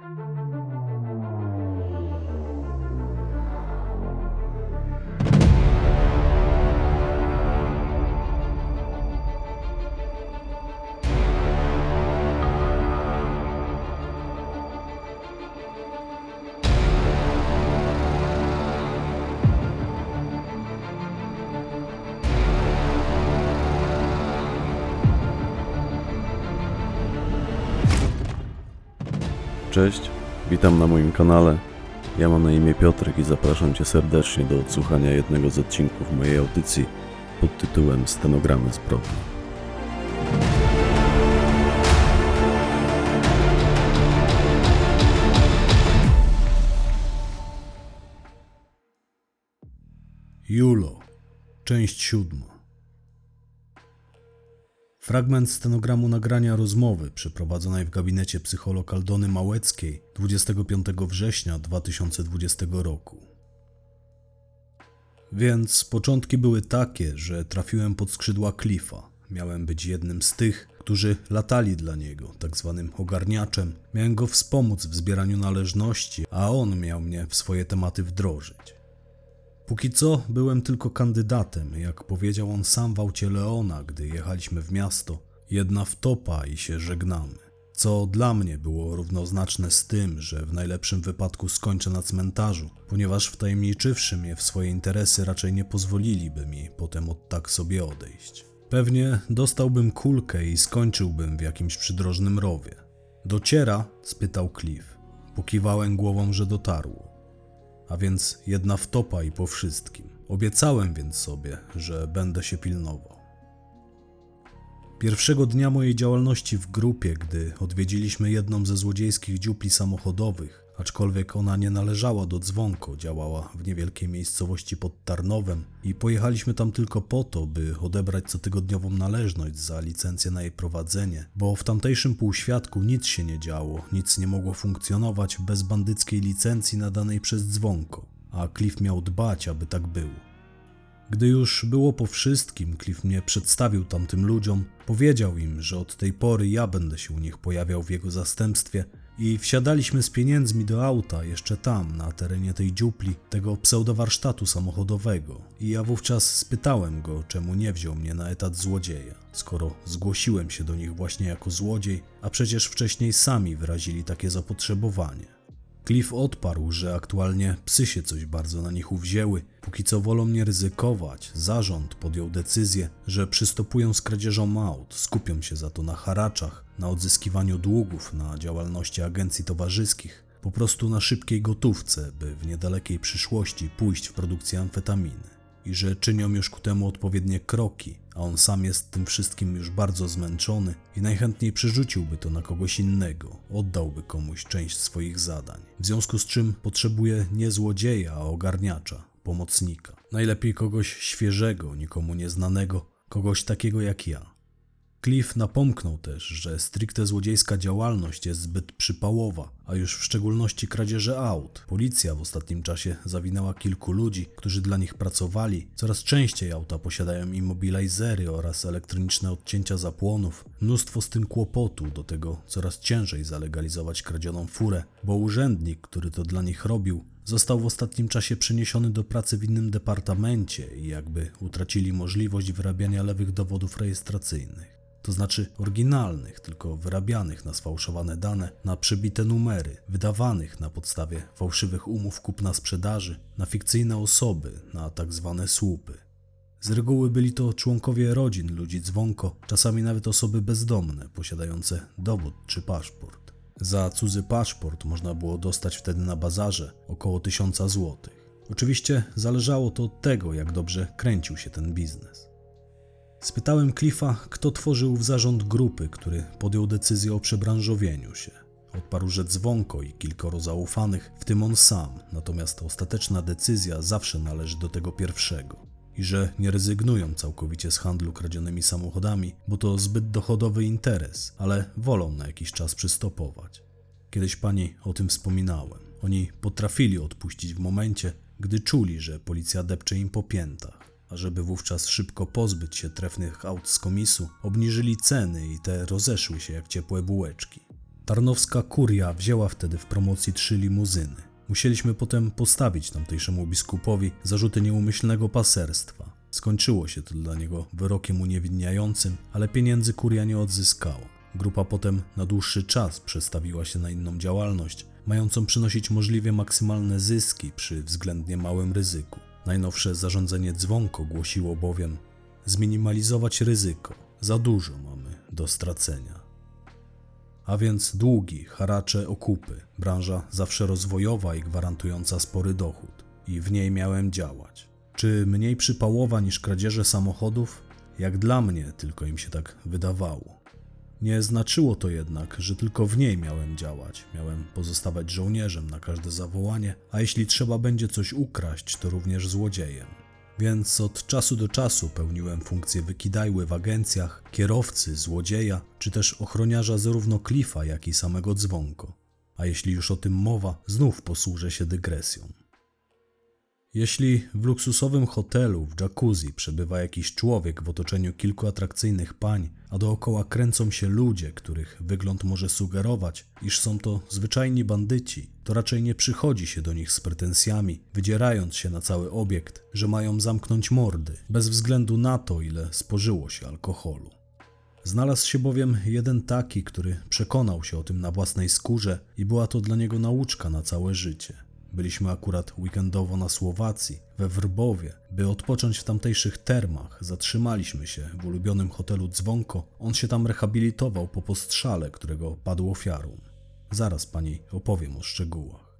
Bye. Cześć, witam na moim kanale. Ja mam na imię Piotrek i zapraszam Cię serdecznie do odsłuchania jednego z odcinków mojej audycji pod tytułem Stenogramy zbrodni. Julo, część siódma. Fragment stenogramu nagrania rozmowy przeprowadzonej w gabinecie psycholog Aldony Małeckiej 25 września 2020 roku. Więc początki były takie, że trafiłem pod skrzydła Cliffa. Miałem być jednym z tych, którzy latali dla niego, tak zwanym ogarniaczem. Miałem go wspomóc w zbieraniu należności, a on miał mnie w swoje tematy wdrożyć. Póki co byłem tylko kandydatem, jak powiedział on sam w aucie Leona, gdy jechaliśmy w miasto. Jedna wtopa i się żegnamy. Co dla mnie było równoznaczne z tym, że w najlepszym wypadku skończę na cmentarzu, ponieważ wtajemniczywszy mnie w swoje interesy raczej nie pozwoliliby mi potem od tak sobie odejść. Pewnie dostałbym kulkę i skończyłbym w jakimś przydrożnym rowie. Dociera? spytał Cliff. Pokiwałem głową, że dotarło a więc jedna wtopa i po wszystkim. Obiecałem więc sobie, że będę się pilnował. Pierwszego dnia mojej działalności w grupie, gdy odwiedziliśmy jedną ze złodziejskich dziupli samochodowych, aczkolwiek ona nie należała do dzwonko, działała w niewielkiej miejscowości pod Tarnowem i pojechaliśmy tam tylko po to, by odebrać cotygodniową należność za licencję na jej prowadzenie, bo w tamtejszym półświadku nic się nie działo, nic nie mogło funkcjonować bez bandyckiej licencji nadanej przez dzwonko, a Cliff miał dbać, aby tak było. Gdy już było po wszystkim, Cliff mnie przedstawił tamtym ludziom, powiedział im, że od tej pory ja będę się u nich pojawiał w jego zastępstwie i wsiadaliśmy z pieniędzmi do auta jeszcze tam, na terenie tej dziupli, tego pseudowarsztatu samochodowego. I ja wówczas spytałem go, czemu nie wziął mnie na etat złodzieja, skoro zgłosiłem się do nich właśnie jako złodziej, a przecież wcześniej sami wyrazili takie zapotrzebowanie. Cliff odparł, że aktualnie psy się coś bardzo na nich uwzięły. Póki co wolą nie ryzykować. Zarząd podjął decyzję, że przystopują z kradzieżą aut, skupią się za to na haraczach, na odzyskiwaniu długów, na działalności agencji towarzyskich, po prostu na szybkiej gotówce, by w niedalekiej przyszłości pójść w produkcję amfetaminy. I że czynią już ku temu odpowiednie kroki, a on sam jest tym wszystkim już bardzo zmęczony i najchętniej przerzuciłby to na kogoś innego, oddałby komuś część swoich zadań. W związku z czym potrzebuje nie złodzieja, a ogarniacza, pomocnika. Najlepiej kogoś świeżego, nikomu nieznanego, kogoś takiego jak ja. Cliff napomknął też, że stricte złodziejska działalność jest zbyt przypałowa, a już w szczególności kradzieże aut. Policja w ostatnim czasie zawinęła kilku ludzi, którzy dla nich pracowali. Coraz częściej auta posiadają immobilizery oraz elektroniczne odcięcia zapłonów. Mnóstwo z tym kłopotu, do tego coraz ciężej zalegalizować kradzioną furę, bo urzędnik, który to dla nich robił, został w ostatnim czasie przeniesiony do pracy w innym departamencie i jakby utracili możliwość wyrabiania lewych dowodów rejestracyjnych to znaczy oryginalnych, tylko wyrabianych na sfałszowane dane, na przebite numery, wydawanych na podstawie fałszywych umów kupna-sprzedaży, na fikcyjne osoby, na tak zwane słupy. Z reguły byli to członkowie rodzin ludzi dzwonko, czasami nawet osoby bezdomne, posiadające dowód czy paszport. Za cudzy paszport można było dostać wtedy na bazarze około tysiąca złotych. Oczywiście zależało to od tego, jak dobrze kręcił się ten biznes. Spytałem Cliffa, kto tworzył w zarząd grupy, który podjął decyzję o przebranżowieniu się. Odparł, że dzwonko i kilkoro zaufanych, w tym on sam, natomiast ostateczna decyzja zawsze należy do tego pierwszego. I że nie rezygnują całkowicie z handlu kradzionymi samochodami, bo to zbyt dochodowy interes, ale wolą na jakiś czas przystopować. Kiedyś pani o tym wspominałem. Oni potrafili odpuścić w momencie, gdy czuli, że policja depcze im po piętach żeby wówczas szybko pozbyć się trefnych aut z komisu, obniżyli ceny i te rozeszły się jak ciepłe bułeczki. Tarnowska kuria wzięła wtedy w promocji trzy limuzyny. Musieliśmy potem postawić tamtejszemu biskupowi zarzuty nieumyślnego paserstwa. Skończyło się to dla niego wyrokiem uniewinniającym, ale pieniędzy kuria nie odzyskała. Grupa potem na dłuższy czas przestawiła się na inną działalność, mającą przynosić możliwie maksymalne zyski przy względnie małym ryzyku. Najnowsze zarządzenie dzwonko głosiło bowiem zminimalizować ryzyko. Za dużo mamy do stracenia. A więc długi, haracze, okupy, branża zawsze rozwojowa i gwarantująca spory dochód. I w niej miałem działać. Czy mniej przypałowa niż kradzieże samochodów? Jak dla mnie tylko im się tak wydawało. Nie znaczyło to jednak, że tylko w niej miałem działać. Miałem pozostawać żołnierzem na każde zawołanie, a jeśli trzeba będzie coś ukraść, to również złodziejem. Więc od czasu do czasu pełniłem funkcję wykidajły w agencjach, kierowcy, złodzieja, czy też ochroniarza zarówno Cliffa, jak i samego dzwonko. A jeśli już o tym mowa, znów posłużę się dygresją. Jeśli w luksusowym hotelu w jacuzzi przebywa jakiś człowiek w otoczeniu kilku atrakcyjnych pań, a dookoła kręcą się ludzie, których wygląd może sugerować, iż są to zwyczajni bandyci, to raczej nie przychodzi się do nich z pretensjami, wydzierając się na cały obiekt, że mają zamknąć mordy, bez względu na to, ile spożyło się alkoholu. Znalazł się bowiem jeden taki, który przekonał się o tym na własnej skórze i była to dla niego nauczka na całe życie. Byliśmy akurat weekendowo na Słowacji, we Wrbowie, by odpocząć w tamtejszych termach. Zatrzymaliśmy się w ulubionym hotelu Dzwonko. On się tam rehabilitował po postrzale, którego padł ofiarą. Zaraz pani opowiem o szczegółach.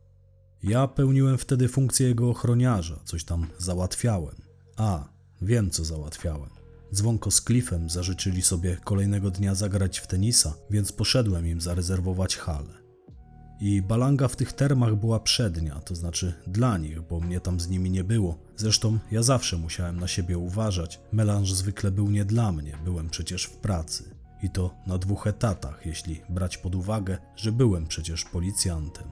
Ja pełniłem wtedy funkcję jego ochroniarza, coś tam załatwiałem. A, wiem co załatwiałem. Dzwonko z Cliffem zażyczyli sobie kolejnego dnia zagrać w tenisa, więc poszedłem im zarezerwować halę. I balanga w tych termach była przednia, to znaczy dla nich, bo mnie tam z nimi nie było. Zresztą ja zawsze musiałem na siebie uważać. Melanż zwykle był nie dla mnie, byłem przecież w pracy. I to na dwóch etatach, jeśli brać pod uwagę, że byłem przecież policjantem.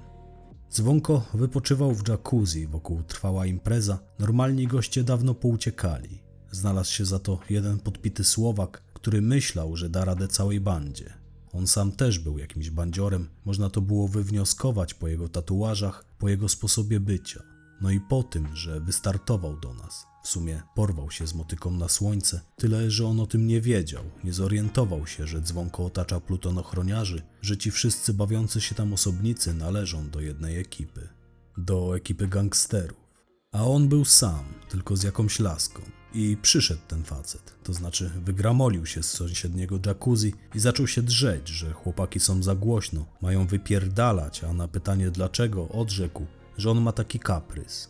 Dzwonko wypoczywał w jacuzzi, wokół trwała impreza. Normalni goście dawno pouciekali. Znalazł się za to jeden podpity Słowak, który myślał, że da radę całej bandzie. On sam też był jakimś bandziorem, można to było wywnioskować po jego tatuażach, po jego sposobie bycia. No i po tym, że wystartował do nas. W sumie porwał się z motyką na słońce, tyle że on o tym nie wiedział, nie zorientował się, że dzwonko otacza pluton ochroniarzy, że ci wszyscy bawiący się tam osobnicy należą do jednej ekipy. Do ekipy gangsterów. A on był sam, tylko z jakąś laską. I przyszedł ten facet, to znaczy wygramolił się z sąsiedniego jacuzzi i zaczął się drzeć, że chłopaki są za głośno, mają wypierdalać, a na pytanie dlaczego odrzekł, że on ma taki kaprys.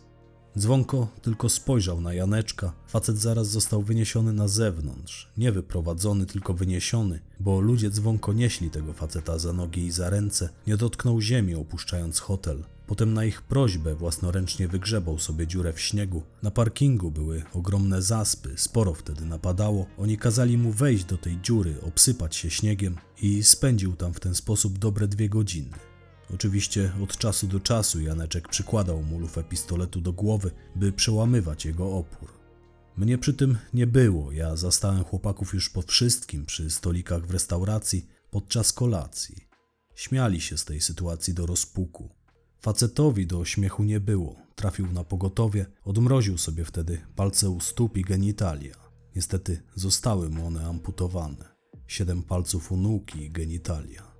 Dzwonko tylko spojrzał na Janeczka, facet zaraz został wyniesiony na zewnątrz, nie wyprowadzony, tylko wyniesiony, bo ludzie dzwonko nieśli tego faceta za nogi i za ręce, nie dotknął ziemi opuszczając hotel. Potem na ich prośbę własnoręcznie wygrzebał sobie dziurę w śniegu. Na parkingu były ogromne zaspy, sporo wtedy napadało. Oni kazali mu wejść do tej dziury, obsypać się śniegiem i spędził tam w ten sposób dobre dwie godziny. Oczywiście od czasu do czasu Janeczek przykładał mu lufę pistoletu do głowy, by przełamywać jego opór. Mnie przy tym nie było, ja zastałem chłopaków już po wszystkim przy stolikach w restauracji podczas kolacji. Śmiali się z tej sytuacji do rozpuku. Facetowi do śmiechu nie było. Trafił na pogotowie, odmroził sobie wtedy palce u stóp i genitalia. Niestety zostały mu one amputowane. Siedem palców u nóg i genitalia.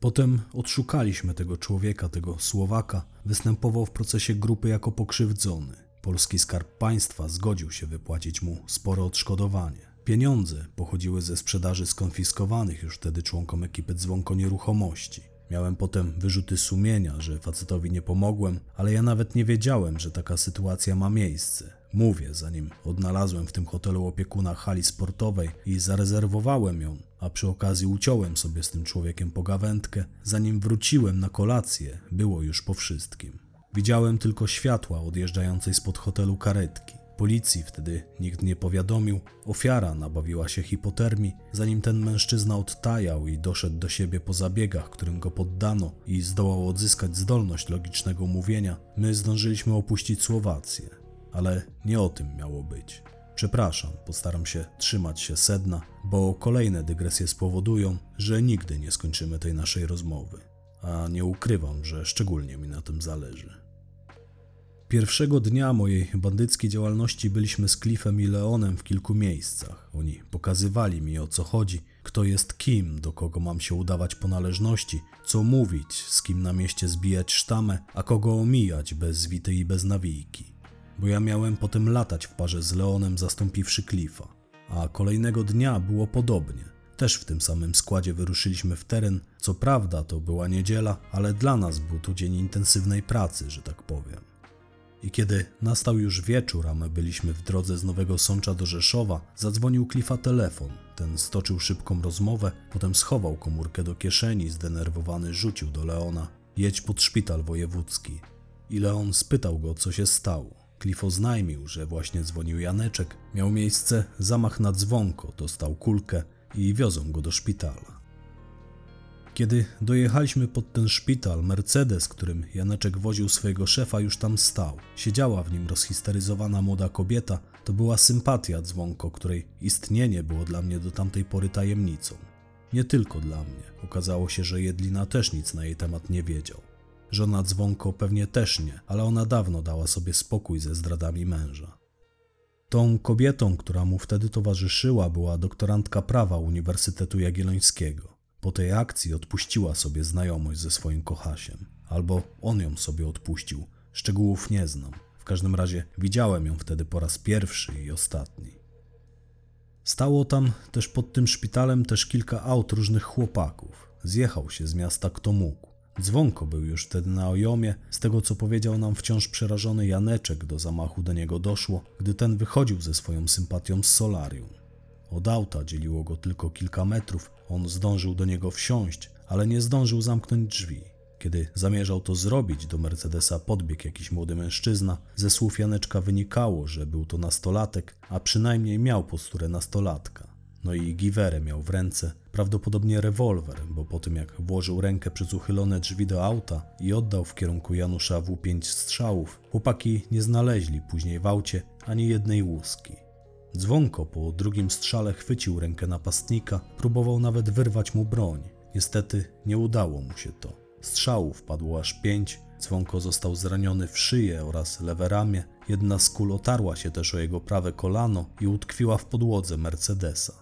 Potem odszukaliśmy tego człowieka, tego Słowaka. Występował w procesie grupy jako pokrzywdzony. Polski Skarb Państwa zgodził się wypłacić mu spore odszkodowanie. Pieniądze pochodziły ze sprzedaży skonfiskowanych już wtedy członkom ekipy dzwonko nieruchomości. Miałem potem wyrzuty sumienia, że facetowi nie pomogłem, ale ja nawet nie wiedziałem, że taka sytuacja ma miejsce. Mówię, zanim odnalazłem w tym hotelu opiekuna hali sportowej i zarezerwowałem ją, a przy okazji uciąłem sobie z tym człowiekiem pogawędkę, zanim wróciłem na kolację, było już po wszystkim. Widziałem tylko światła odjeżdżającej spod hotelu karetki. Policji wtedy nikt nie powiadomił. Ofiara nabawiła się hipotermii, zanim ten mężczyzna odtajał i doszedł do siebie po zabiegach, którym go poddano i zdołał odzyskać zdolność logicznego mówienia. My zdążyliśmy opuścić Słowację, ale nie o tym miało być. Przepraszam, postaram się trzymać się sedna, bo kolejne dygresje spowodują, że nigdy nie skończymy tej naszej rozmowy. A nie ukrywam, że szczególnie mi na tym zależy. Pierwszego dnia mojej bandyckiej działalności byliśmy z Cliffem i Leonem w kilku miejscach. Oni pokazywali mi o co chodzi, kto jest kim, do kogo mam się udawać po należności, co mówić, z kim na mieście zbijać sztamę, a kogo omijać bez zwity i bez nawijki. Bo ja miałem potem latać w parze z Leonem zastąpiwszy Cliffa. A kolejnego dnia było podobnie. Też w tym samym składzie wyruszyliśmy w teren. Co prawda to była niedziela, ale dla nas był to dzień intensywnej pracy, że tak powiem. I kiedy nastał już wieczór, a my byliśmy w drodze z Nowego Sącza do Rzeszowa, zadzwonił Klifa telefon. Ten stoczył szybką rozmowę, potem schował komórkę do kieszeni, zdenerwowany rzucił do Leona: Jedź pod szpital wojewódzki. I Leon spytał go, co się stało. Klif oznajmił, że właśnie dzwonił Janeczek, miał miejsce zamach na dzwonko, dostał kulkę i wiozą go do szpitala. Kiedy dojechaliśmy pod ten szpital, Mercedes, którym Janeczek woził swojego szefa, już tam stał. Siedziała w nim rozhisteryzowana młoda kobieta. To była sympatia dzwonko, której istnienie było dla mnie do tamtej pory tajemnicą. Nie tylko dla mnie. Okazało się, że Jedlina też nic na jej temat nie wiedział. Żona dzwonko pewnie też nie, ale ona dawno dała sobie spokój ze zdradami męża. Tą kobietą, która mu wtedy towarzyszyła, była doktorantka prawa Uniwersytetu Jagiellońskiego. Po tej akcji odpuściła sobie znajomość ze swoim kochasiem. Albo on ją sobie odpuścił. Szczegółów nie znam. W każdym razie widziałem ją wtedy po raz pierwszy i ostatni. Stało tam też pod tym szpitalem też kilka aut różnych chłopaków. Zjechał się z miasta kto mógł. Dzwonko był już wtedy na ojomie. Z tego co powiedział nam wciąż przerażony Janeczek, do zamachu do niego doszło, gdy ten wychodził ze swoją sympatią z solarium. Od auta dzieliło go tylko kilka metrów. On zdążył do niego wsiąść, ale nie zdążył zamknąć drzwi. Kiedy zamierzał to zrobić, do Mercedesa podbiegł jakiś młody mężczyzna. Ze słów Janeczka wynikało, że był to nastolatek, a przynajmniej miał posturę nastolatka. No i giwerę miał w ręce, prawdopodobnie rewolwer, bo po tym jak włożył rękę przez uchylone drzwi do auta i oddał w kierunku Janusza w pięć strzałów, chłopaki nie znaleźli później w aucie ani jednej łuski. Dzwonko po drugim strzale chwycił rękę napastnika, próbował nawet wyrwać mu broń. Niestety nie udało mu się to. Strzałów padło aż pięć, dzwonko został zraniony w szyję oraz lewe ramię. Jedna z kul otarła się też o jego prawe kolano i utkwiła w podłodze Mercedesa.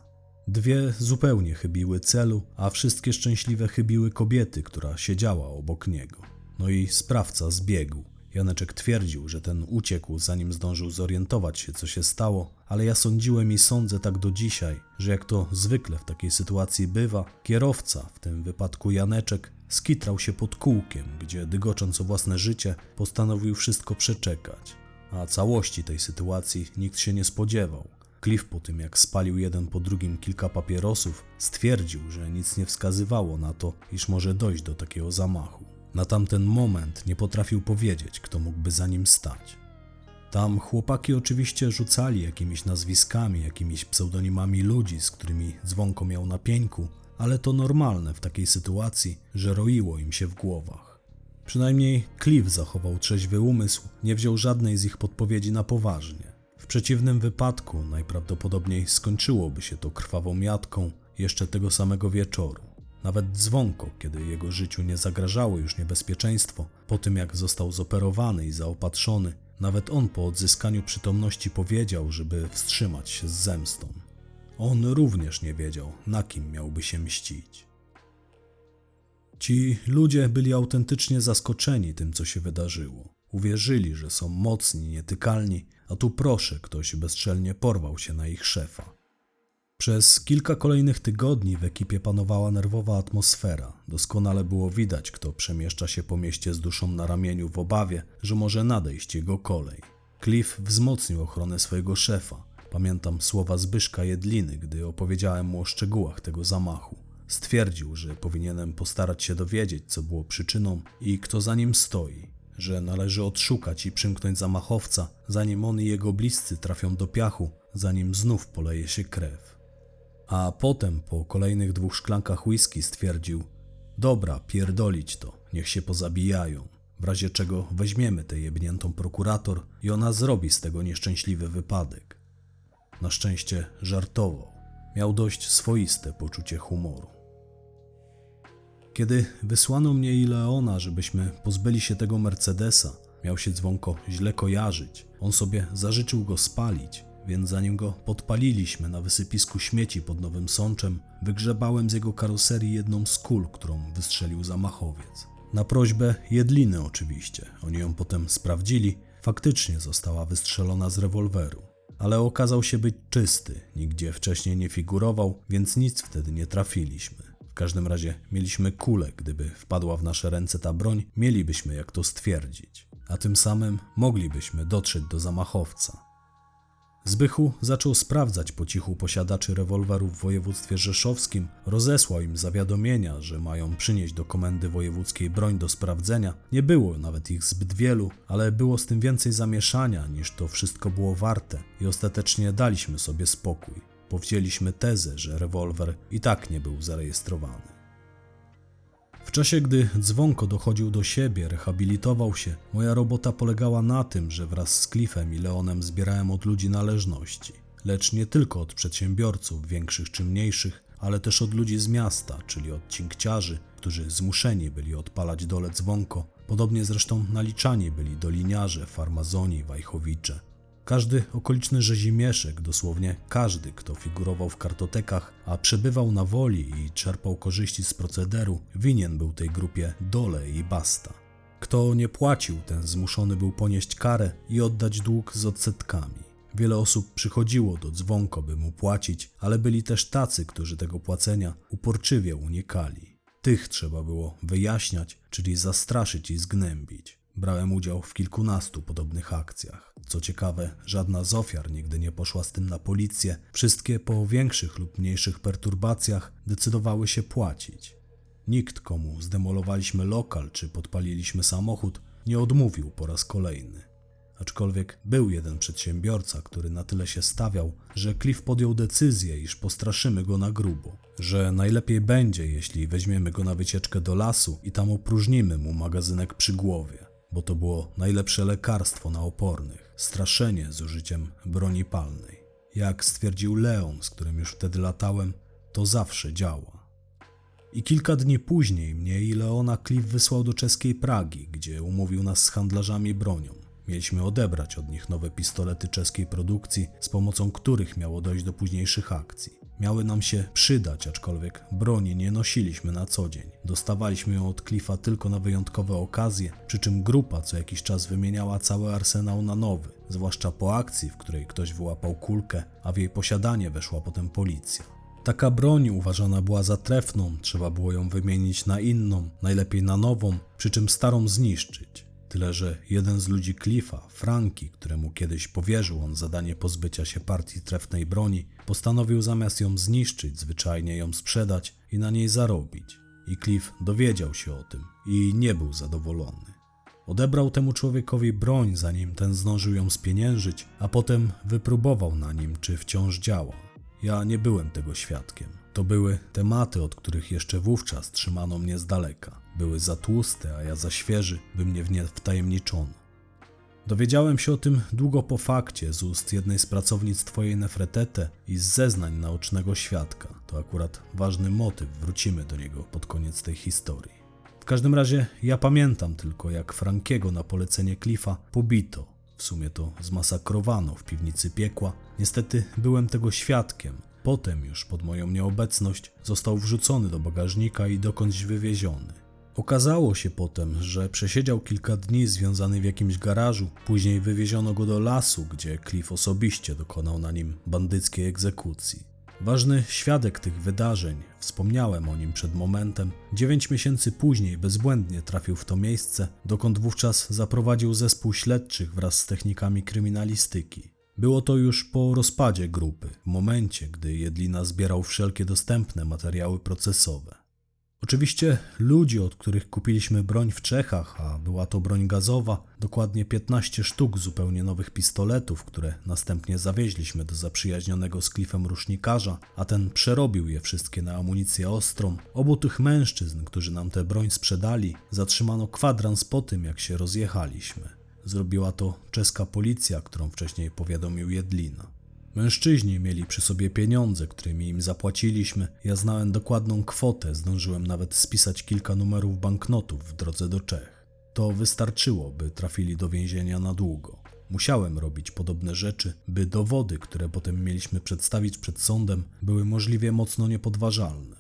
Dwie zupełnie chybiły celu, a wszystkie szczęśliwe chybiły kobiety, która siedziała obok niego. No i sprawca zbiegł. Janeczek twierdził, że ten uciekł, zanim zdążył zorientować się, co się stało, ale ja sądziłem i sądzę tak do dzisiaj, że jak to zwykle w takiej sytuacji bywa, kierowca, w tym wypadku Janeczek, skitrał się pod kółkiem, gdzie dygocząc o własne życie, postanowił wszystko przeczekać. A całości tej sytuacji nikt się nie spodziewał. Cliff po tym, jak spalił jeden po drugim kilka papierosów, stwierdził, że nic nie wskazywało na to, iż może dojść do takiego zamachu. Na tamten moment nie potrafił powiedzieć, kto mógłby za nim stać. Tam chłopaki oczywiście rzucali jakimiś nazwiskami, jakimiś pseudonimami ludzi, z którymi dzwonko miał na pieńku, ale to normalne w takiej sytuacji, że roiło im się w głowach. Przynajmniej Cliff zachował trzeźwy umysł, nie wziął żadnej z ich podpowiedzi na poważnie. W przeciwnym wypadku najprawdopodobniej skończyłoby się to krwawą jatką jeszcze tego samego wieczoru. Nawet dzwonko, kiedy jego życiu nie zagrażało już niebezpieczeństwo, po tym jak został zoperowany i zaopatrzony, nawet on po odzyskaniu przytomności powiedział, żeby wstrzymać się z zemstą. On również nie wiedział, na kim miałby się mścić. Ci ludzie byli autentycznie zaskoczeni tym, co się wydarzyło. Uwierzyli, że są mocni, nietykalni, a tu proszę, ktoś bezczelnie porwał się na ich szefa. Przez kilka kolejnych tygodni w ekipie panowała nerwowa atmosfera. Doskonale było widać, kto przemieszcza się po mieście z duszą na ramieniu w obawie, że może nadejść jego kolej. Cliff wzmocnił ochronę swojego szefa. Pamiętam słowa Zbyszka Jedliny, gdy opowiedziałem mu o szczegółach tego zamachu. Stwierdził, że powinienem postarać się dowiedzieć, co było przyczyną i kto za nim stoi, że należy odszukać i przymknąć zamachowca, zanim on i jego bliscy trafią do piachu, zanim znów poleje się krew. A potem, po kolejnych dwóch szklankach whisky, stwierdził: Dobra, pierdolić to, niech się pozabijają. W razie czego weźmiemy tę jebniętą prokurator i ona zrobi z tego nieszczęśliwy wypadek. Na szczęście żartował. Miał dość swoiste poczucie humoru. Kiedy wysłano mnie i Leona, żebyśmy pozbyli się tego Mercedesa, miał się dzwonko źle kojarzyć. On sobie zażyczył go spalić, więc zanim go podpaliliśmy na wysypisku śmieci pod Nowym Sączem, wygrzebałem z jego karoserii jedną z kul, którą wystrzelił zamachowiec. Na prośbę Jedliny oczywiście. Oni ją potem sprawdzili. Faktycznie została wystrzelona z rewolweru. Ale okazał się być czysty, nigdzie wcześniej nie figurował, więc nic wtedy nie trafiliśmy. W każdym razie mieliśmy kulę, gdyby wpadła w nasze ręce ta broń, mielibyśmy jak to stwierdzić, a tym samym moglibyśmy dotrzeć do zamachowca. Zbychu zaczął sprawdzać po cichu posiadaczy rewolwerów w województwie rzeszowskim, rozesłał im zawiadomienia, że mają przynieść do komendy wojewódzkiej broń do sprawdzenia. Nie było nawet ich zbyt wielu, ale było z tym więcej zamieszania niż to wszystko było warte i ostatecznie daliśmy sobie spokój. Powzięliśmy tezę, że rewolwer i tak nie był zarejestrowany. W czasie, gdy dzwonko dochodził do siebie, rehabilitował się, moja robota polegała na tym, że wraz z Cliffem i Leonem zbierałem od ludzi należności. Lecz nie tylko od przedsiębiorców, większych czy mniejszych, ale też od ludzi z miasta, czyli od cinkciarzy, którzy zmuszeni byli odpalać dole dzwonko. Podobnie zresztą naliczani byli doliniarze, farmazoni, wajchowicze. Każdy okoliczny rzezimieszek, dosłownie każdy, kto figurował w kartotekach, a przebywał na woli i czerpał korzyści z procederu, winien był tej grupie dole i basta. Kto nie płacił, ten zmuszony był ponieść karę i oddać dług z odsetkami. Wiele osób przychodziło do dzwonko, by mu płacić, ale byli też tacy, którzy tego płacenia uporczywie unikali. Tych trzeba było wyjaśniać, czyli zastraszyć i zgnębić. Brałem udział w kilkunastu podobnych akcjach. Co ciekawe, żadna z ofiar nigdy nie poszła z tym na policję. Wszystkie po większych lub mniejszych perturbacjach decydowały się płacić. Nikt, komu zdemolowaliśmy lokal czy podpaliliśmy samochód, nie odmówił po raz kolejny. Aczkolwiek był jeden przedsiębiorca, który na tyle się stawiał, że Cliff podjął decyzję, iż postraszymy go na grubo, że najlepiej będzie, jeśli weźmiemy go na wycieczkę do lasu i tam opróżnimy mu magazynek przy głowie, bo to było najlepsze lekarstwo na opornych straszenie z użyciem broni palnej. Jak stwierdził Leon, z którym już wtedy latałem, to zawsze działa. I kilka dni później mnie i Leona Cliff wysłał do czeskiej Pragi, gdzie umówił nas z handlarzami bronią. Mieliśmy odebrać od nich nowe pistolety czeskiej produkcji, z pomocą których miało dojść do późniejszych akcji. Miały nam się przydać, aczkolwiek broni nie nosiliśmy na co dzień. Dostawaliśmy ją od Cliffa tylko na wyjątkowe okazje, przy czym grupa co jakiś czas wymieniała cały arsenał na nowy, zwłaszcza po akcji, w której ktoś wyłapał kulkę, a w jej posiadanie weszła potem policja. Taka broń uważana była za trefną, trzeba było ją wymienić na inną, najlepiej na nową, przy czym starą zniszczyć. Tyle, że jeden z ludzi Cliffa, Franki, któremu kiedyś powierzył on zadanie pozbycia się partii trefnej broni, postanowił zamiast ją zniszczyć, zwyczajnie ją sprzedać i na niej zarobić. I Cliff dowiedział się o tym i nie był zadowolony. Odebrał temu człowiekowi broń, zanim ten zdążył ją spieniężyć, a potem wypróbował na nim, czy wciąż działa. Ja nie byłem tego świadkiem. To były tematy, od których jeszcze wówczas trzymano mnie z daleka. Były za tłuste, a ja za świeży, by mnie w nie wtajemniczono. Dowiedziałem się o tym długo po fakcie z ust jednej z pracownic Twojej Nefretete i z zeznań naocznego świadka. To akurat ważny motyw, wrócimy do niego pod koniec tej historii. W każdym razie ja pamiętam tylko, jak Frankiego na polecenie Cliffa pobito. W sumie to zmasakrowano w piwnicy piekła. Niestety byłem tego świadkiem. Potem już pod moją nieobecność został wrzucony do bagażnika i dokądś wywieziony. Okazało się potem, że przesiedział kilka dni związany w jakimś garażu, później wywieziono go do lasu, gdzie Cliff osobiście dokonał na nim bandyckiej egzekucji. Ważny świadek tych wydarzeń, wspomniałem o nim przed momentem, dziewięć miesięcy później bezbłędnie trafił w to miejsce, dokąd wówczas zaprowadził zespół śledczych wraz z technikami kryminalistyki. Było to już po rozpadzie grupy, w momencie, gdy Jedlina zbierał wszelkie dostępne materiały procesowe. Oczywiście ludzi, od których kupiliśmy broń w Czechach, a była to broń gazowa, dokładnie 15 sztuk zupełnie nowych pistoletów, które następnie zawieźliśmy do zaprzyjaźnionego z Cliffem rusznikarza, a ten przerobił je wszystkie na amunicję ostrą. Obu tych mężczyzn, którzy nam tę broń sprzedali, zatrzymano kwadrans po tym, jak się rozjechaliśmy. Zrobiła to czeska policja, którą wcześniej powiadomił Jedlina. Mężczyźni mieli przy sobie pieniądze, którymi im zapłaciliśmy. Ja znałem dokładną kwotę, zdążyłem nawet spisać kilka numerów banknotów w drodze do Czech. To wystarczyło, by trafili do więzienia na długo. Musiałem robić podobne rzeczy, by dowody, które potem mieliśmy przedstawić przed sądem, były możliwie mocno niepodważalne.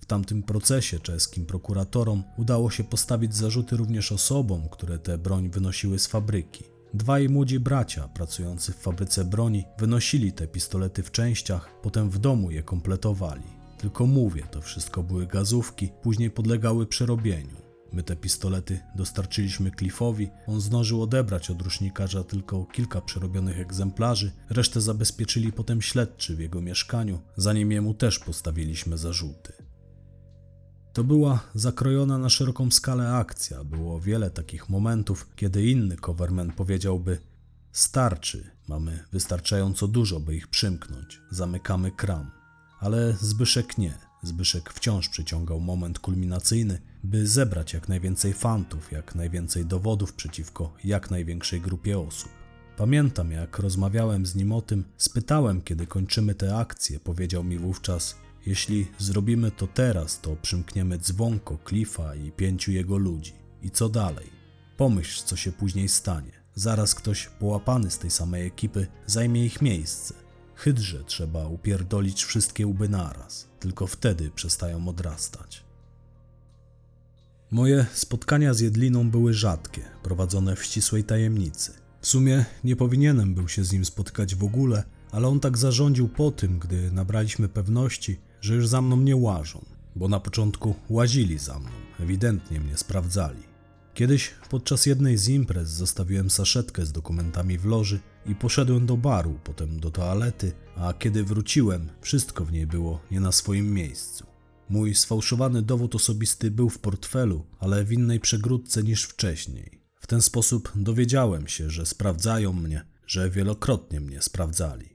W tamtym procesie czeskim prokuratorom udało się postawić zarzuty również osobom, które tę broń wynosiły z fabryki. Dwaj młodzi bracia pracujący w fabryce broni wynosili te pistolety w częściach, potem w domu je kompletowali. Tylko mówię, to wszystko były gazówki, później podlegały przerobieniu. My te pistolety dostarczyliśmy Cliffowi, on zdążył odebrać od rusznikarza tylko kilka przerobionych egzemplarzy, resztę zabezpieczyli potem śledczy w jego mieszkaniu, zanim jemu też postawiliśmy zarzuty. To była zakrojona na szeroką skalę akcja. Było wiele takich momentów, kiedy inny coverman powiedziałby: Starczy, mamy wystarczająco dużo, by ich przymknąć, zamykamy kram. Ale Zbyszek nie. Zbyszek wciąż przyciągał moment kulminacyjny, by zebrać jak najwięcej fantów, jak najwięcej dowodów przeciwko jak największej grupie osób. Pamiętam, jak rozmawiałem z nim o tym, spytałem, kiedy kończymy tę akcję. Powiedział mi wówczas: jeśli zrobimy to teraz, to przymkniemy dzwonko, Cliffa i pięciu jego ludzi. I co dalej? Pomyśl, co się później stanie. Zaraz ktoś połapany z tej samej ekipy zajmie ich miejsce. Hydrze trzeba upierdolić wszystkie łby naraz. Tylko wtedy przestają odrastać. Moje spotkania z Jedliną były rzadkie, prowadzone w ścisłej tajemnicy. W sumie nie powinienem był się z nim spotkać w ogóle, ale on tak zarządził po tym, gdy nabraliśmy pewności, że już za mną nie łażą, bo na początku łazili za mną, ewidentnie mnie sprawdzali. Kiedyś podczas jednej z imprez zostawiłem saszetkę z dokumentami w loży i poszedłem do baru, potem do toalety, a kiedy wróciłem, wszystko w niej było nie na swoim miejscu. Mój sfałszowany dowód osobisty był w portfelu, ale w innej przegródce niż wcześniej. W ten sposób dowiedziałem się, że sprawdzają mnie, że wielokrotnie mnie sprawdzali.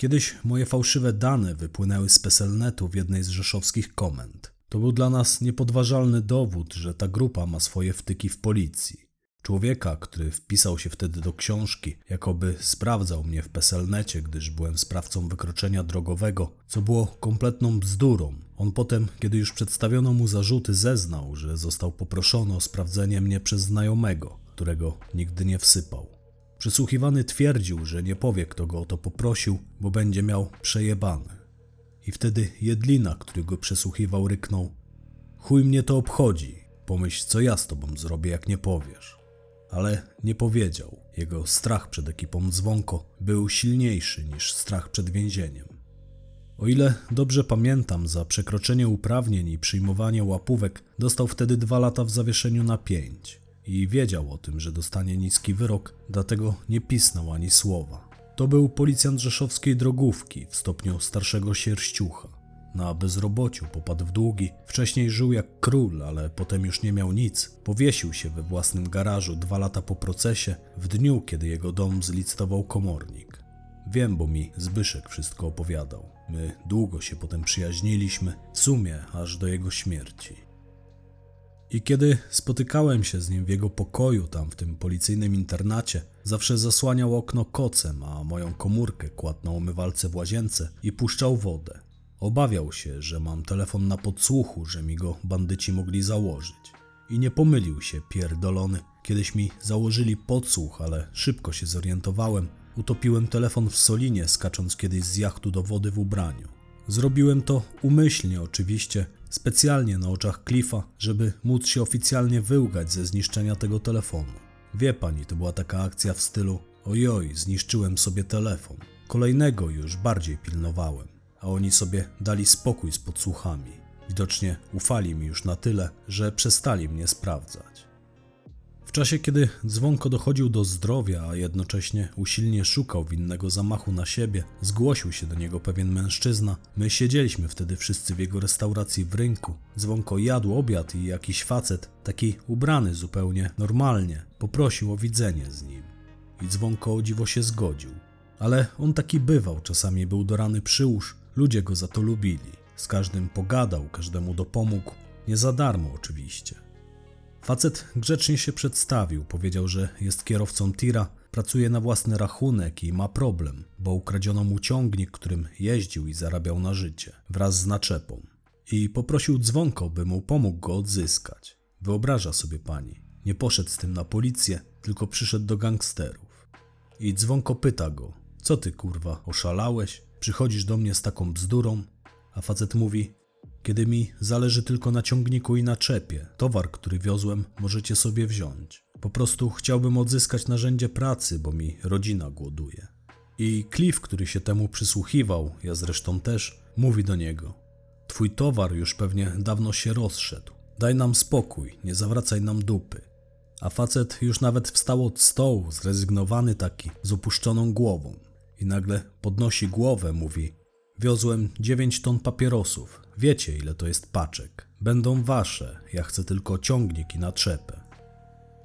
Kiedyś moje fałszywe dane wypłynęły z Peselnetu w jednej z rzeszowskich komend. To był dla nas niepodważalny dowód, że ta grupa ma swoje wtyki w policji. Człowieka, który wpisał się wtedy do książki, jakoby sprawdzał mnie w Peselnecie, gdyż byłem sprawcą wykroczenia drogowego, co było kompletną bzdurą. On potem, kiedy już przedstawiono mu zarzuty, zeznał, że został poproszony o sprawdzenie mnie przez znajomego, którego nigdy nie wsypał. Przysłuchiwany twierdził, że nie powie, kto go o to poprosił, bo będzie miał przejebane. I wtedy Jedlina, który go przesłuchiwał, ryknął: Chuj mnie to obchodzi, pomyśl, co ja z tobą zrobię, jak nie powiesz. Ale nie powiedział. Jego strach przed ekipą dzwonko był silniejszy niż strach przed więzieniem. O ile dobrze pamiętam, za przekroczenie uprawnień i przyjmowanie łapówek dostał wtedy dwa lata w zawieszeniu na pięć i wiedział o tym, że dostanie niski wyrok, dlatego nie pisnął ani słowa. To był policjant rzeszowskiej drogówki w stopniu starszego sierściucha. Na bezrobociu popadł w długi, wcześniej żył jak król, ale potem już nie miał nic. Powiesił się we własnym garażu dwa lata po procesie, w dniu, kiedy jego dom zlicytował komornik. Wiem, bo mi Zbyszek wszystko opowiadał. My długo się potem przyjaźniliśmy, w sumie aż do jego śmierci. I kiedy spotykałem się z nim w jego pokoju, tam w tym policyjnym internacie, zawsze zasłaniał okno kocem, a moją komórkę kładł na umywalce w łazience i puszczał wodę. Obawiał się, że mam telefon na podsłuchu, że mi go bandyci mogli założyć. I nie pomylił się, pierdolony. Kiedyś mi założyli podsłuch, ale szybko się zorientowałem. Utopiłem telefon w solinie, skacząc kiedyś z jachtu do wody w ubraniu. Zrobiłem to umyślnie, oczywiście, specjalnie na oczach Cliffa, żeby móc się oficjalnie wyłgać ze zniszczenia tego telefonu. Wie pani, to była taka akcja w stylu: Ojoj, zniszczyłem sobie telefon. Kolejnego już bardziej pilnowałem, a oni sobie dali spokój z podsłuchami. Widocznie ufali mi już na tyle, że przestali mnie sprawdzać. W czasie, kiedy dzwonko dochodził do zdrowia, a jednocześnie usilnie szukał winnego zamachu na siebie, zgłosił się do niego pewien mężczyzna. My siedzieliśmy wtedy wszyscy w jego restauracji w rynku. Dzwonko jadł obiad i jakiś facet, taki ubrany zupełnie normalnie, poprosił o widzenie z nim. I dzwonko o dziwo się zgodził. Ale on taki bywał, czasami był do rany przyłóż, ludzie go za to lubili. Z każdym pogadał, każdemu dopomógł, nie za darmo oczywiście. Facet grzecznie się przedstawił, powiedział, że jest kierowcą tira, pracuje na własny rachunek i ma problem, bo ukradziono mu ciągnik, którym jeździł i zarabiał na życie, wraz z naczepą. I poprosił dzwonko, by mu pomógł go odzyskać. Wyobraża sobie pani, nie poszedł z tym na policję, tylko przyszedł do gangsterów. I dzwonko pyta go: Co ty kurwa, oszalałeś? Przychodzisz do mnie z taką bzdurą? A facet mówi: Kiedy mi zależy tylko na ciągniku i na czepie, towar, który wiozłem, możecie sobie wziąć. Po prostu chciałbym odzyskać narzędzie pracy, bo mi rodzina głoduje. I Cliff, który się temu przysłuchiwał, ja zresztą też, mówi do niego: Twój towar już pewnie dawno się rozszedł. Daj nam spokój, nie zawracaj nam dupy. A facet już nawet wstał od stołu, zrezygnowany taki, z opuszczoną głową. I nagle podnosi głowę, mówi: Wiozłem 9 ton papierosów. Wiecie, ile to jest paczek. Będą wasze, ja chcę tylko ciągnik i natrzepę.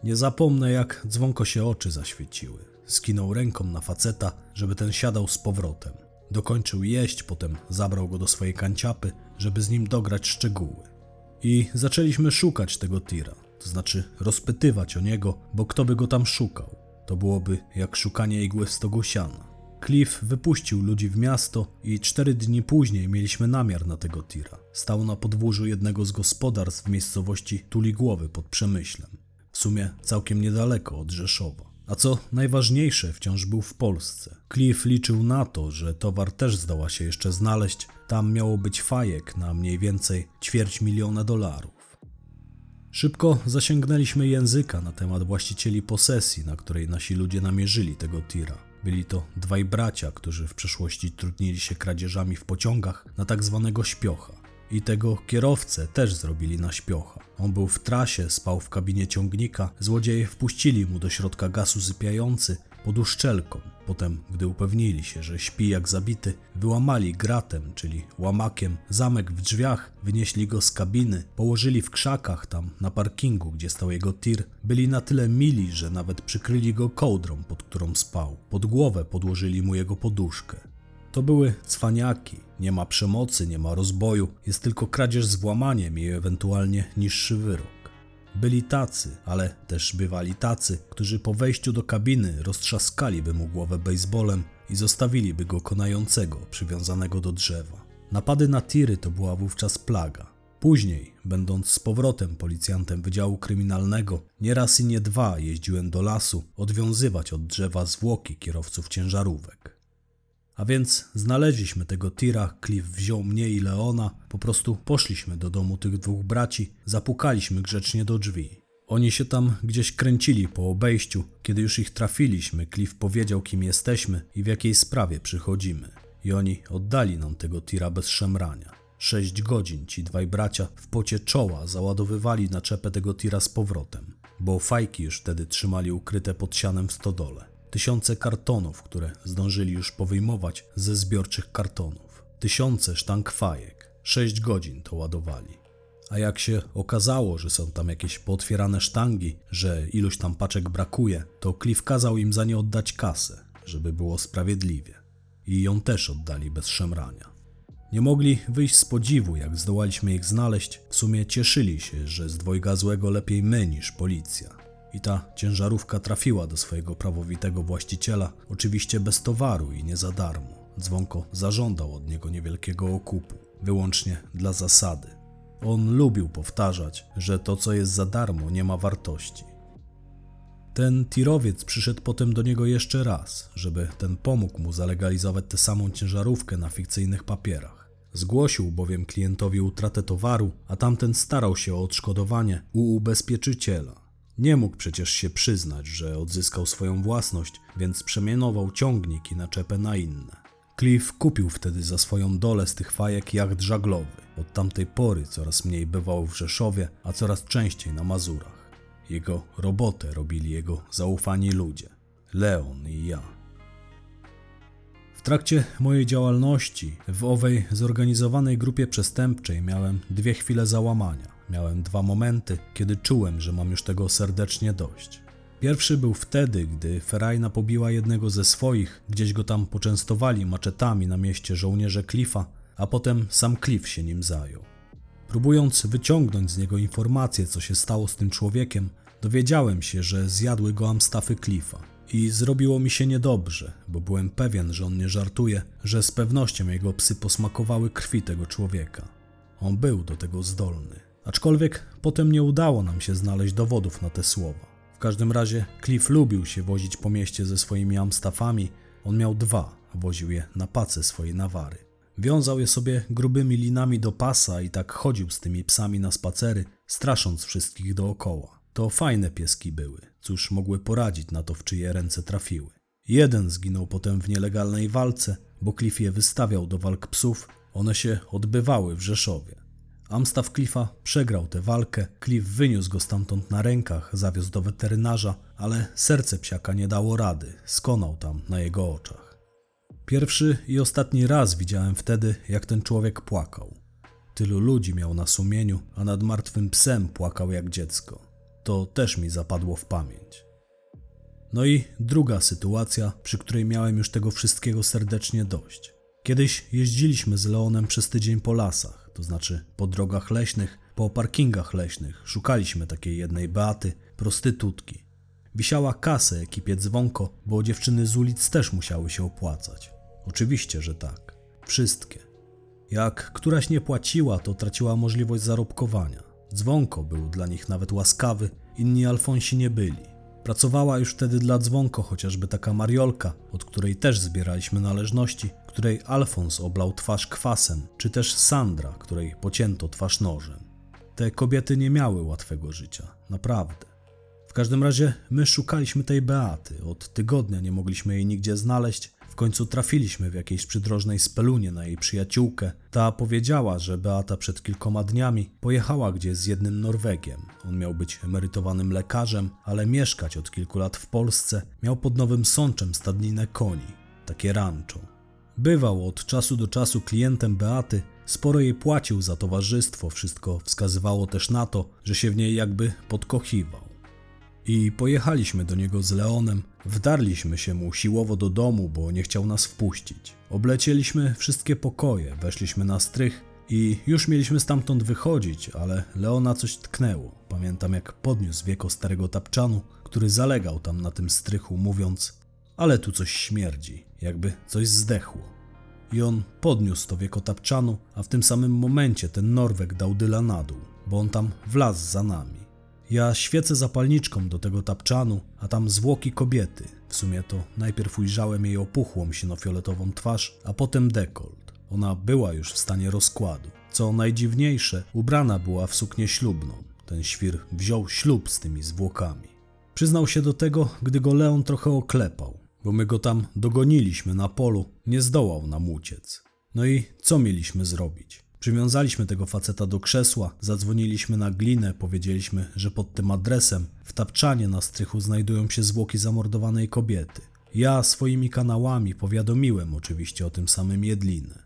Nie zapomnę, jak dzwonko się oczy zaświeciły. Skinął ręką na faceta, żeby ten siadał z powrotem. Dokończył jeść, potem zabrał go do swojej kanciapy, żeby z nim dograć szczegóły. I zaczęliśmy szukać tego tira, to znaczy rozpytywać o niego, bo kto by go tam szukał? To byłoby jak szukanie igły w stogu siana. Cliff wypuścił ludzi w miasto i cztery dni później mieliśmy namiar na tego tira. Stał na podwórzu jednego z gospodarstw w miejscowości Tuligłowy pod Przemyślem. W sumie całkiem niedaleko od Rzeszowa. A co najważniejsze, wciąż był w Polsce. Cliff liczył na to, że towar też zdoła się jeszcze znaleźć. Tam miało być fajek na mniej więcej ćwierć miliona dolarów. Szybko zasięgnęliśmy języka na temat właścicieli posesji, na której nasi ludzie namierzyli tego tira. Byli to dwaj bracia, którzy w przeszłości trudnili się kradzieżami w pociągach na tak zwanego śpiocha. I tego kierowcę też zrobili na śpiocha. On był w trasie, spał w kabinie ciągnika, złodzieje wpuścili mu do środka gaz usypiający pod uszczelką. Potem, gdy upewnili się, że śpi jak zabity, wyłamali gratem, czyli łamakiem, zamek w drzwiach, wynieśli go z kabiny, położyli w krzakach tam na parkingu, gdzie stał jego tir. Byli na tyle mili, że nawet przykryli go kołdrą, pod którą spał. Pod głowę podłożyli mu jego poduszkę. To były cwaniaki. Nie ma przemocy, nie ma rozboju, jest tylko kradzież z włamaniem i ewentualnie niższy wyrok. Byli tacy, ale też bywali tacy, którzy po wejściu do kabiny roztrzaskaliby mu głowę baseballem i zostawiliby go konającego, przywiązanego do drzewa. Napady na tiry to była wówczas plaga. Później, będąc z powrotem policjantem Wydziału Kryminalnego, nie raz i nie dwa jeździłem do lasu odwiązywać od drzewa zwłoki kierowców ciężarówek. A więc znaleźliśmy tego tira, Cliff wziął mnie i Leona, po prostu poszliśmy do domu tych dwóch braci, zapukaliśmy grzecznie do drzwi. Oni się tam gdzieś kręcili po obejściu. Kiedy już ich trafiliśmy, Cliff powiedział, kim jesteśmy i w jakiej sprawie przychodzimy. I oni oddali nam tego tira bez szemrania. Sześć godzin ci dwaj bracia w pocie czoła załadowywali na czepę tego tira z powrotem, bo fajki już wtedy trzymali ukryte pod sianem w stodole. Tysiące kartonów, które zdążyli już powyjmować ze zbiorczych kartonów. Tysiące sztank fajek. Sześć godzin to ładowali. A jak się okazało, że są tam jakieś pootwierane sztangi, że iluś tam paczek brakuje, to Cliff kazał im za nie oddać kasę, żeby było sprawiedliwie. I ją też oddali bez szemrania. Nie mogli wyjść z podziwu, jak zdołaliśmy ich znaleźć. W sumie cieszyli się, że z dwojga złego lepiej my niż policja i ta ciężarówka trafiła do swojego prawowitego właściciela, oczywiście bez towaru i nie za darmo. Dzwonko zażądał od niego niewielkiego okupu, wyłącznie dla zasady. On lubił powtarzać, że to, co jest za darmo, nie ma wartości. Ten tirowiec przyszedł potem do niego jeszcze raz, żeby ten pomógł mu zalegalizować tę samą ciężarówkę na fikcyjnych papierach. Zgłosił bowiem klientowi utratę towaru, a tamten starał się o odszkodowanie u ubezpieczyciela. Nie mógł przecież się przyznać, że odzyskał swoją własność, więc przemianował ciągnik i naczepę na inne. Cliff kupił wtedy za swoją dolę z tych fajek jacht żaglowy. Od tamtej pory coraz mniej bywał w Rzeszowie, a coraz częściej na Mazurach. Jego robotę robili jego zaufani ludzie. Leon i ja. W trakcie mojej działalności w owej zorganizowanej grupie przestępczej miałem dwie chwile załamania. Miałem dwa momenty, kiedy czułem, że mam już tego serdecznie dość. Pierwszy był wtedy, gdy Ferajna pobiła jednego ze swoich, gdzieś go tam poczęstowali maczetami na mieście żołnierze Cliffa, a potem sam Cliff się nim zajął. Próbując wyciągnąć z niego informacje, co się stało z tym człowiekiem, dowiedziałem się, że zjadły go amstafy Cliffa I zrobiło mi się niedobrze, bo byłem pewien, że on nie żartuje, że z pewnością jego psy posmakowały krwi tego człowieka. On był do tego zdolny. Aczkolwiek potem nie udało nam się znaleźć dowodów na te słowa. W każdym razie Cliff lubił się wozić po mieście ze swoimi amstafami. On miał dwa, woził je na pace swojej nawary. Wiązał je sobie grubymi linami do pasa i tak chodził z tymi psami na spacery, strasząc wszystkich dookoła. To fajne pieski były, cóż mogły poradzić na to, w czyje ręce trafiły. Jeden zginął potem w nielegalnej walce, bo Cliff je wystawiał do walk psów, one się odbywały w Rzeszowie. Amstaff Cliffa przegrał tę walkę, Cliff wyniósł go stamtąd na rękach, zawiózł do weterynarza, ale serce psiaka nie dało rady, skonał tam na jego oczach. Pierwszy i ostatni raz widziałem wtedy, jak ten człowiek płakał. Tylu ludzi miał na sumieniu, a nad martwym psem płakał jak dziecko. To też mi zapadło w pamięć. No i druga sytuacja, przy której miałem już tego wszystkiego serdecznie dość. Kiedyś jeździliśmy z Leonem przez tydzień po lasach, to znaczy po drogach leśnych, po parkingach leśnych, szukaliśmy takiej jednej Beaty, prostytutki. Wisiała kasę ekipie dzwonko, bo dziewczyny z ulic też musiały się opłacać. Oczywiście, że tak. Wszystkie. Jak któraś nie płaciła, to traciła możliwość zarobkowania. Dzwonko był dla nich nawet łaskawy, inni Alfonsi nie byli. Pracowała już wtedy dla dzwonko chociażby taka Mariolka, od której też zbieraliśmy należności, której Alfons oblał twarz kwasem, czy też Sandra, której pocięto twarz nożem. Te kobiety nie miały łatwego życia, naprawdę. W każdym razie my szukaliśmy tej Beaty. Od tygodnia nie mogliśmy jej nigdzie znaleźć. W końcu trafiliśmy w jakiejś przydrożnej spelunie na jej przyjaciółkę. Ta powiedziała, że Beata przed kilkoma dniami pojechała gdzieś z jednym Norwegiem. On miał być emerytowanym lekarzem, ale mieszkać od kilku lat w Polsce. Miał pod Nowym Sączem stadninę koni, takie rancho. Bywał od czasu do czasu klientem Beaty, sporo jej płacił za towarzystwo, wszystko wskazywało też na to, że się w niej jakby podkochiwał. I pojechaliśmy do niego z Leonem, wdarliśmy się mu siłowo do domu, bo nie chciał nas wpuścić. Oblecieliśmy wszystkie pokoje, weszliśmy na strych i już mieliśmy stamtąd wychodzić, ale Leona coś tknęło. Pamiętam jak podniósł wieko starego tapczanu, który zalegał tam na tym strychu, mówiąc: Ale tu coś śmierdzi, jakby coś zdechło. I on podniósł to wieko tapczanu, a w tym samym momencie ten Norweg dał dyla na dół, bo on tam wlazł za nami. Ja świecę zapalniczką do tego tapczanu, a tam zwłoki kobiety. W sumie to najpierw ujrzałem jej opuchłą sinofioletową twarz, a potem dekolt. Ona była już w stanie rozkładu. Co najdziwniejsze, ubrana była w suknię ślubną. Ten świr wziął ślub z tymi zwłokami. Przyznał się do tego, gdy go Leon trochę oklepał, bo my go tam dogoniliśmy na polu, nie zdołał nam uciec. No i co mieliśmy zrobić? Przywiązaliśmy tego faceta do krzesła, zadzwoniliśmy na glinę, powiedzieliśmy, że pod tym adresem w tapczanie na strychu znajdują się zwłoki zamordowanej kobiety. Ja swoimi kanałami powiadomiłem oczywiście o tym samym Jedlinę.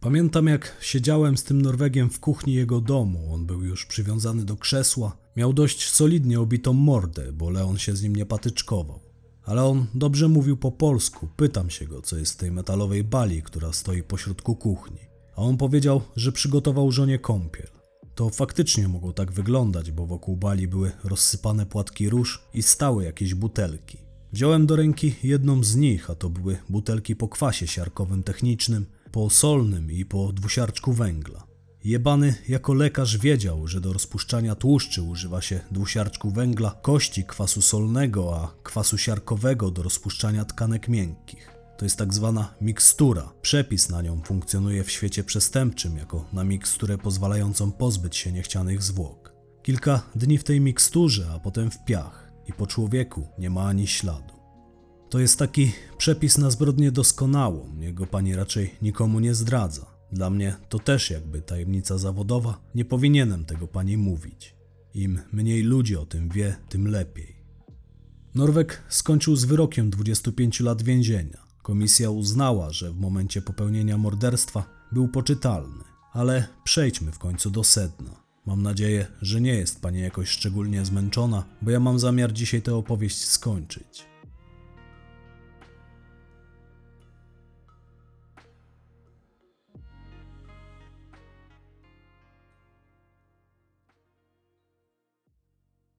Pamiętam jak siedziałem z tym Norwegiem w kuchni jego domu, on był już przywiązany do krzesła, miał dość solidnie obitą mordę, bo Leon się z nim nie patyczkował. Ale on dobrze mówił po polsku, pytam się go, co jest w tej metalowej bali, która stoi pośrodku kuchni. On powiedział, że przygotował żonie kąpiel. To faktycznie mogło tak wyglądać, bo wokół bali były rozsypane płatki róż i stały jakieś butelki. Wziąłem do ręki jedną z nich, a to były butelki po kwasie siarkowym technicznym, po solnym i po dwusiarczku węgla. Jebany jako lekarz wiedział, że do rozpuszczania tłuszczy używa się dwusiarczku węgla, kości kwasu solnego, a kwasu siarkowego do rozpuszczania tkanek miękkich. To jest tak zwana mikstura. Przepis na nią funkcjonuje w świecie przestępczym jako na miksturę pozwalającą pozbyć się niechcianych zwłok. Kilka dni w tej miksturze, a potem w piach i po człowieku nie ma ani śladu. To jest taki przepis na zbrodnię doskonałą, jego pani raczej nikomu nie zdradza. Dla mnie to też jakby tajemnica zawodowa, nie powinienem tego pani mówić. Im mniej ludzi o tym wie, tym lepiej. Norweg skończył z wyrokiem 25 lat więzienia. Komisja uznała, że w momencie popełnienia morderstwa był poczytalny, ale przejdźmy w końcu do sedna. Mam nadzieję, że nie jest pani jakoś szczególnie zmęczona, bo ja mam zamiar dzisiaj tę opowieść skończyć.